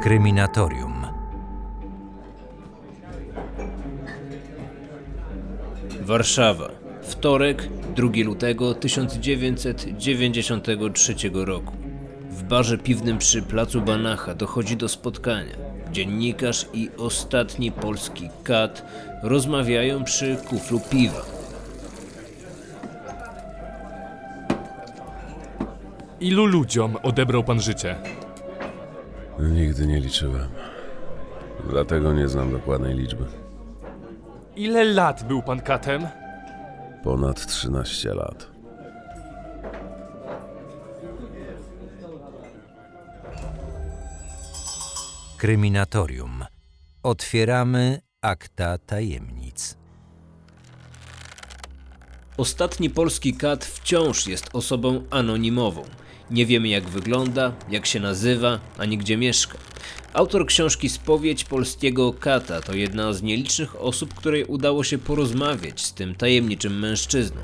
Kryminatorium. Warszawa. Wtorek, 2 lutego 1993 roku. W barze piwnym przy placu Banacha dochodzi do spotkania. Dziennikarz i ostatni polski kat rozmawiają przy kuflu piwa. Ilu ludziom odebrał pan życie? Nigdy nie liczyłem. Dlatego nie znam dokładnej liczby. Ile lat był pan katem? Ponad 13 lat. Kryminatorium. Otwieramy akta tajemnic. Ostatni polski kat wciąż jest osobą anonimową. Nie wiemy jak wygląda, jak się nazywa, ani gdzie mieszka. Autor książki Spowiedź polskiego kata to jedna z nielicznych osób, której udało się porozmawiać z tym tajemniczym mężczyzną.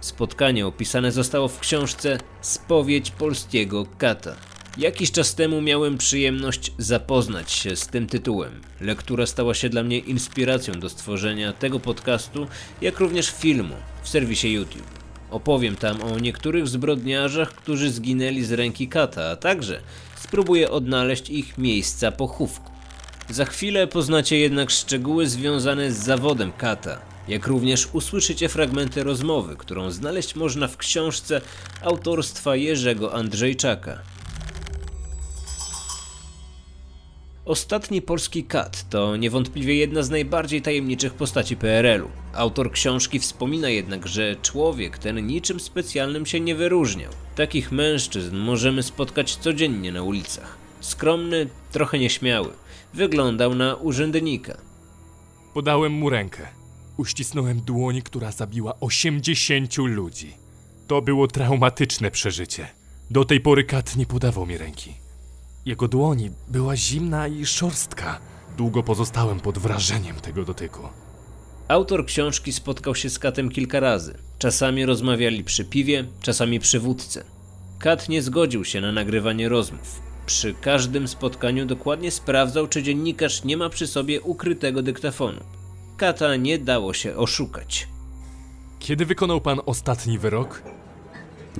Spotkanie opisane zostało w książce Spowiedź polskiego kata. Jakiś czas temu miałem przyjemność zapoznać się z tym tytułem. Lektura stała się dla mnie inspiracją do stworzenia tego podcastu, jak również filmu w serwisie YouTube. Opowiem tam o niektórych zbrodniarzach, którzy zginęli z ręki kata, a także spróbuję odnaleźć ich miejsca pochówku. Za chwilę poznacie jednak szczegóły związane z zawodem kata, jak również usłyszycie fragmenty rozmowy, którą znaleźć można w książce autorstwa Jerzego Andrzejczaka. Ostatni polski kat to niewątpliwie jedna z najbardziej tajemniczych postaci PRL-u. Autor książki wspomina jednak, że człowiek ten niczym specjalnym się nie wyróżniał. Takich mężczyzn możemy spotkać codziennie na ulicach. Skromny, trochę nieśmiały. Wyglądał na urzędnika. Podałem mu rękę. Uścisnąłem dłoń, która zabiła 80 ludzi. To było traumatyczne przeżycie. Do tej pory kat nie podawał mi ręki. Jego dłoń była zimna i szorstka. Długo pozostałem pod wrażeniem tego dotyku. Autor książki spotkał się z Katem kilka razy. Czasami rozmawiali przy piwie, czasami przy wódce. Kat nie zgodził się na nagrywanie rozmów. Przy każdym spotkaniu dokładnie sprawdzał, czy dziennikarz nie ma przy sobie ukrytego dyktafonu. Kata nie dało się oszukać. Kiedy wykonał pan ostatni wyrok?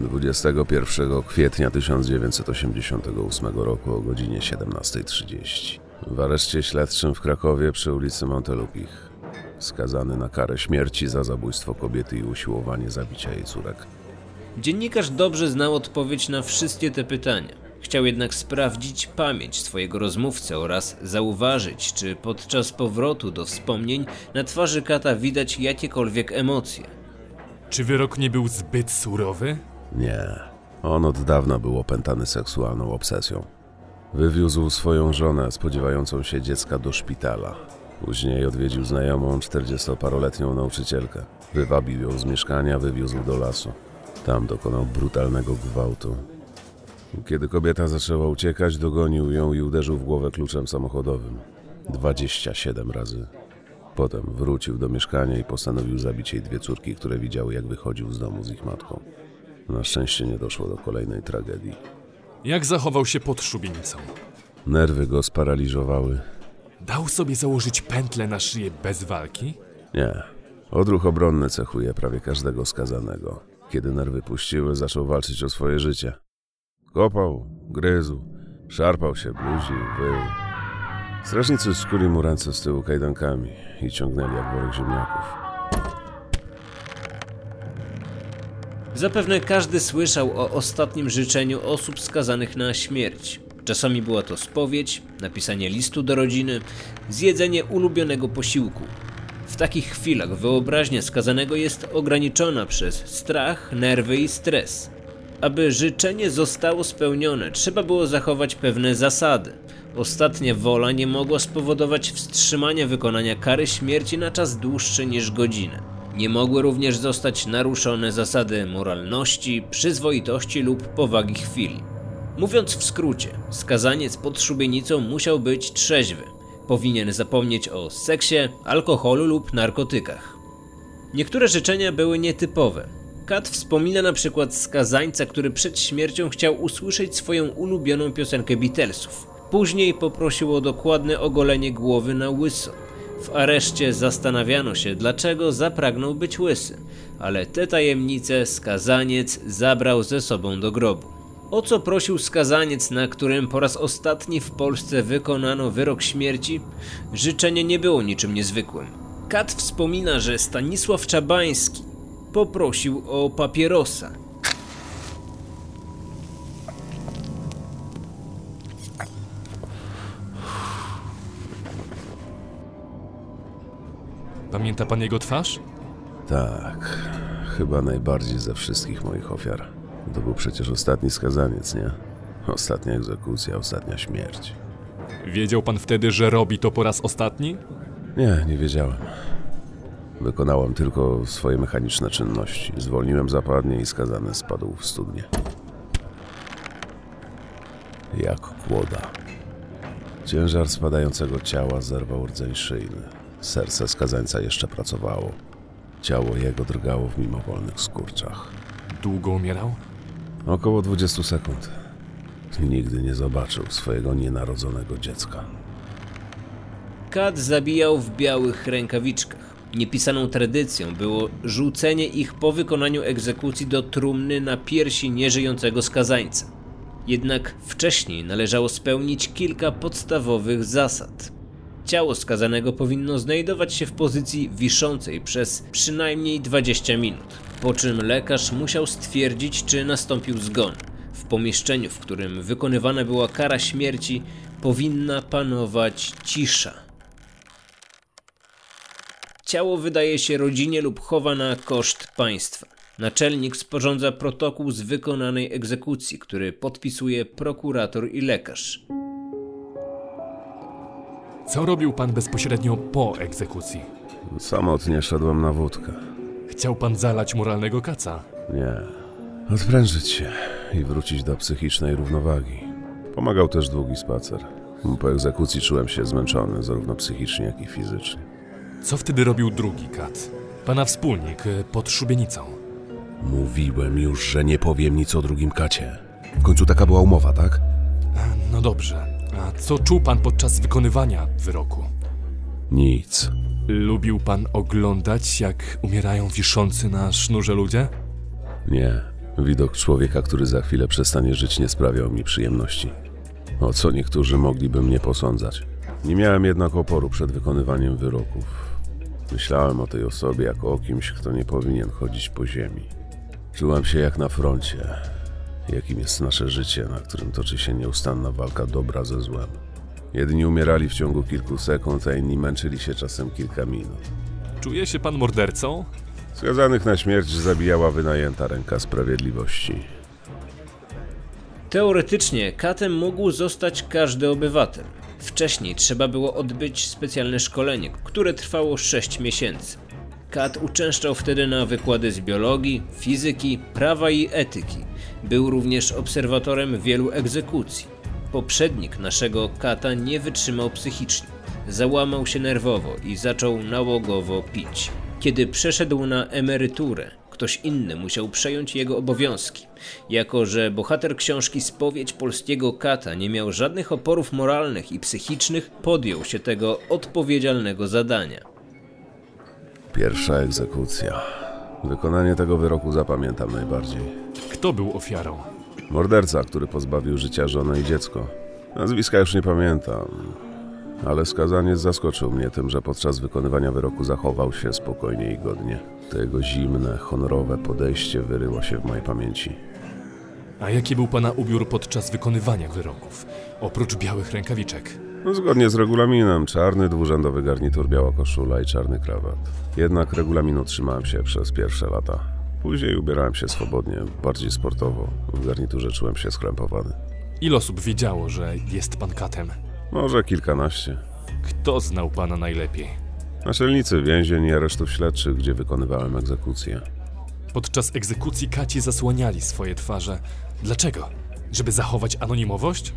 21 kwietnia 1988 roku o godzinie 17.30. W areszcie śledczym w Krakowie przy ulicy Montelupich. Skazany na karę śmierci za zabójstwo kobiety i usiłowanie zabicia jej córek. Dziennikarz dobrze znał odpowiedź na wszystkie te pytania. Chciał jednak sprawdzić pamięć swojego rozmówcy oraz zauważyć, czy podczas powrotu do wspomnień na twarzy kata widać jakiekolwiek emocje. Czy wyrok nie był zbyt surowy? Nie. On od dawna był opętany seksualną obsesją. Wywiózł swoją żonę, spodziewającą się dziecka, do szpitala. Później odwiedził znajomą, 40-paroletnią nauczycielkę. Wywabił ją z mieszkania, wywiózł do lasu. Tam dokonał brutalnego gwałtu. Kiedy kobieta zaczęła uciekać, dogonił ją i uderzył w głowę kluczem samochodowym. 27 razy. Potem wrócił do mieszkania i postanowił zabić jej dwie córki, które widziały, jak wychodził z domu z ich matką. Na szczęście nie doszło do kolejnej tragedii. Jak zachował się pod szubienicą? Nerwy go sparaliżowały. Dał sobie założyć pętlę na szyję bez walki? Nie. Odruch obronny cechuje prawie każdego skazanego. Kiedy nerwy puściły, zaczął walczyć o swoje życie. Kopał, gryzł, szarpał się, bluził, wył. Strażnicy skuli mu ręce z tyłu kajdankami i ciągnęli jak worek ziemniaków. Zapewne każdy słyszał o ostatnim życzeniu osób skazanych na śmierć. Czasami była to spowiedź, napisanie listu do rodziny, zjedzenie ulubionego posiłku. W takich chwilach wyobraźnia skazanego jest ograniczona przez strach, nerwy i stres. Aby życzenie zostało spełnione, trzeba było zachować pewne zasady. Ostatnia wola nie mogła spowodować wstrzymania wykonania kary śmierci na czas dłuższy niż godzinę. Nie mogły również zostać naruszone zasady moralności, przyzwoitości lub powagi chwili. Mówiąc w skrócie, skazaniec pod szubienicą musiał być trzeźwy. Powinien zapomnieć o seksie, alkoholu lub narkotykach. Niektóre życzenia były nietypowe. Kat wspomina na przykład skazańca, który przed śmiercią chciał usłyszeć swoją ulubioną piosenkę Beatlesów. Później poprosił o dokładne ogolenie głowy na łyso. W areszcie zastanawiano się, dlaczego zapragnął być łysy, ale te tajemnice skazaniec zabrał ze sobą do grobu. O co prosił skazaniec, na którym po raz ostatni w Polsce wykonano wyrok śmierci? Życzenie nie było niczym niezwykłym. Kat wspomina, że Stanisław Czabański poprosił o papierosa. Pamięta pan jego twarz? Tak, chyba najbardziej ze wszystkich moich ofiar. To był przecież ostatni skazaniec, nie? Ostatnia egzekucja, ostatnia śmierć. Wiedział pan wtedy, że robi to po raz ostatni? Nie, nie wiedziałem. Wykonałem tylko swoje mechaniczne czynności. Zwolniłem zapadnie i skazany spadł w studnie. Jak kłoda. Ciężar spadającego ciała zerwał rdzeń szyjny. Serce skazańca jeszcze pracowało. Ciało jego drgało w mimowolnych skurczach. Długo umierał? Około 20 sekund. Nigdy nie zobaczył swojego nienarodzonego dziecka. Kat zabijał w białych rękawiczkach. Niepisaną tradycją było rzucenie ich po wykonaniu egzekucji do trumny na piersi nieżyjącego skazańca. Jednak wcześniej należało spełnić kilka podstawowych zasad. Ciało skazanego powinno znajdować się w pozycji wiszącej przez przynajmniej 20 minut, po czym lekarz musiał stwierdzić, czy nastąpił zgon. W pomieszczeniu, w którym wykonywana była kara śmierci, powinna panować cisza. Ciało wydaje się rodzinie lub chowa na koszt państwa. Naczelnik sporządza protokół z wykonanej egzekucji, który podpisuje prokurator i lekarz. Co robił pan bezpośrednio po egzekucji? Samotnie szedłem na wódkę. Chciał pan zalać moralnego kaca? Nie. Odprężyć się i wrócić do psychicznej równowagi. Pomagał też długi spacer. Po egzekucji czułem się zmęczony, zarówno psychicznie, jak i fizycznie. Co wtedy robił drugi kat? Pana wspólnik y, pod szubienicą. Mówiłem już, że nie powiem nic o drugim kacie. W końcu taka była umowa, tak? A, No dobrze. A co czuł pan podczas wykonywania wyroku? Nic. Lubił pan oglądać, jak umierają wiszący na sznurze ludzie? Nie. Widok człowieka, który za chwilę przestanie żyć, nie sprawiał mi przyjemności. O co niektórzy mogliby mnie posądzać. Nie miałem jednak oporu przed wykonywaniem wyroków. Myślałem o tej osobie jako o kimś, kto nie powinien chodzić po ziemi. Czułem się jak na froncie, jakim jest nasze życie, na którym toczy się nieustanna walka dobra ze złem. Jedni umierali w ciągu kilku sekund, a inni męczyli się czasem kilka minut. Czuje się pan mordercą? Skazanych na śmierć zabijała wynajęta ręka sprawiedliwości. Teoretycznie katem mógł zostać każdy obywatel. Wcześniej trzeba było odbyć specjalne szkolenie, które trwało 6 miesięcy. Kat uczęszczał wtedy na wykłady z biologii, fizyki, prawa i etyki. Był również obserwatorem wielu egzekucji. Poprzednik naszego kata nie wytrzymał psychicznie. Załamał się nerwowo i zaczął nałogowo pić. Kiedy przeszedł na emeryturę, ktoś inny musiał przejąć jego obowiązki. Jako, że bohater książki Spowiedź Polskiego Kata nie miał żadnych oporów moralnych i psychicznych, podjął się tego odpowiedzialnego zadania. Pierwsza egzekucja. Wykonanie tego wyroku zapamiętam najbardziej. Kto był ofiarą? Morderca, który pozbawił życia żonę i dziecko. Nazwiska już nie pamiętam, ale skazaniec zaskoczył mnie tym, że podczas wykonywania wyroku zachował się spokojnie i godnie. To jego zimne, honorowe podejście wyryło się w mojej pamięci. A jaki był pana ubiór podczas wykonywania wyroków? Oprócz białych rękawiczek. No, zgodnie z regulaminem, czarny dwurzędowy garnitur, biała koszula i czarny krawat. Jednak regulaminu trzymałem się przez pierwsze lata. Później ubierałem się swobodnie, bardziej sportowo. W garniturze czułem się skrępowany. Ile osób wiedziało, że jest pan katem? Może kilkanaście. Kto znał pana najlepiej? Naczelnicy więzień i aresztów śledczych, gdzie wykonywałem egzekucje. Podczas egzekucji kaci zasłaniali swoje twarze. Dlaczego? Żeby zachować anonimowość?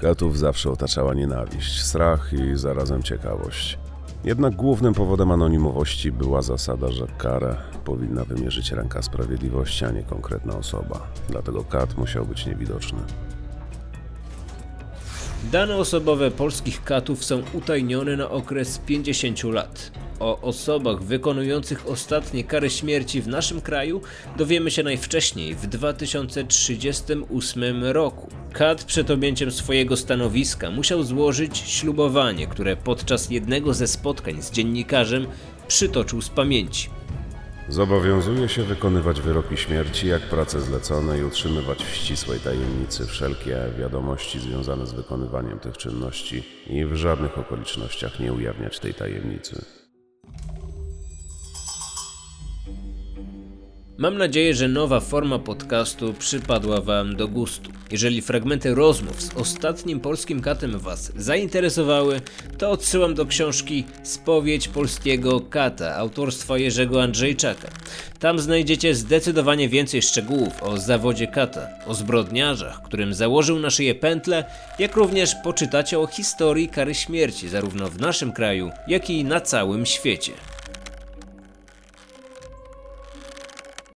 Katów zawsze otaczała nienawiść, strach i zarazem ciekawość. Jednak głównym powodem anonimowości była zasada, że karę powinna wymierzyć ręka sprawiedliwości, a nie konkretna osoba. Dlatego kat musiał być niewidoczny. Dane osobowe polskich katów są utajnione na okres 50 lat. O osobach wykonujących ostatnie kary śmierci w naszym kraju dowiemy się najwcześniej w 2038 roku. Kat przed objęciem swojego stanowiska musiał złożyć ślubowanie, które podczas jednego ze spotkań z dziennikarzem przytoczył z pamięci. Zobowiązuje się wykonywać wyroki śmierci jak prace zlecone i utrzymywać w ścisłej tajemnicy wszelkie wiadomości związane z wykonywaniem tych czynności i w żadnych okolicznościach nie ujawniać tej tajemnicy. Mam nadzieję, że nowa forma podcastu przypadła Wam do gustu. Jeżeli fragmenty rozmów z ostatnim polskim katem Was zainteresowały, to odsyłam do książki Spowiedź polskiego kata autorstwa Jerzego Andrzejczaka. Tam znajdziecie zdecydowanie więcej szczegółów o zawodzie kata, o zbrodniarzach, którym założył na szyję pętle, jak również poczytacie o historii kary śmierci zarówno w naszym kraju, jak i na całym świecie.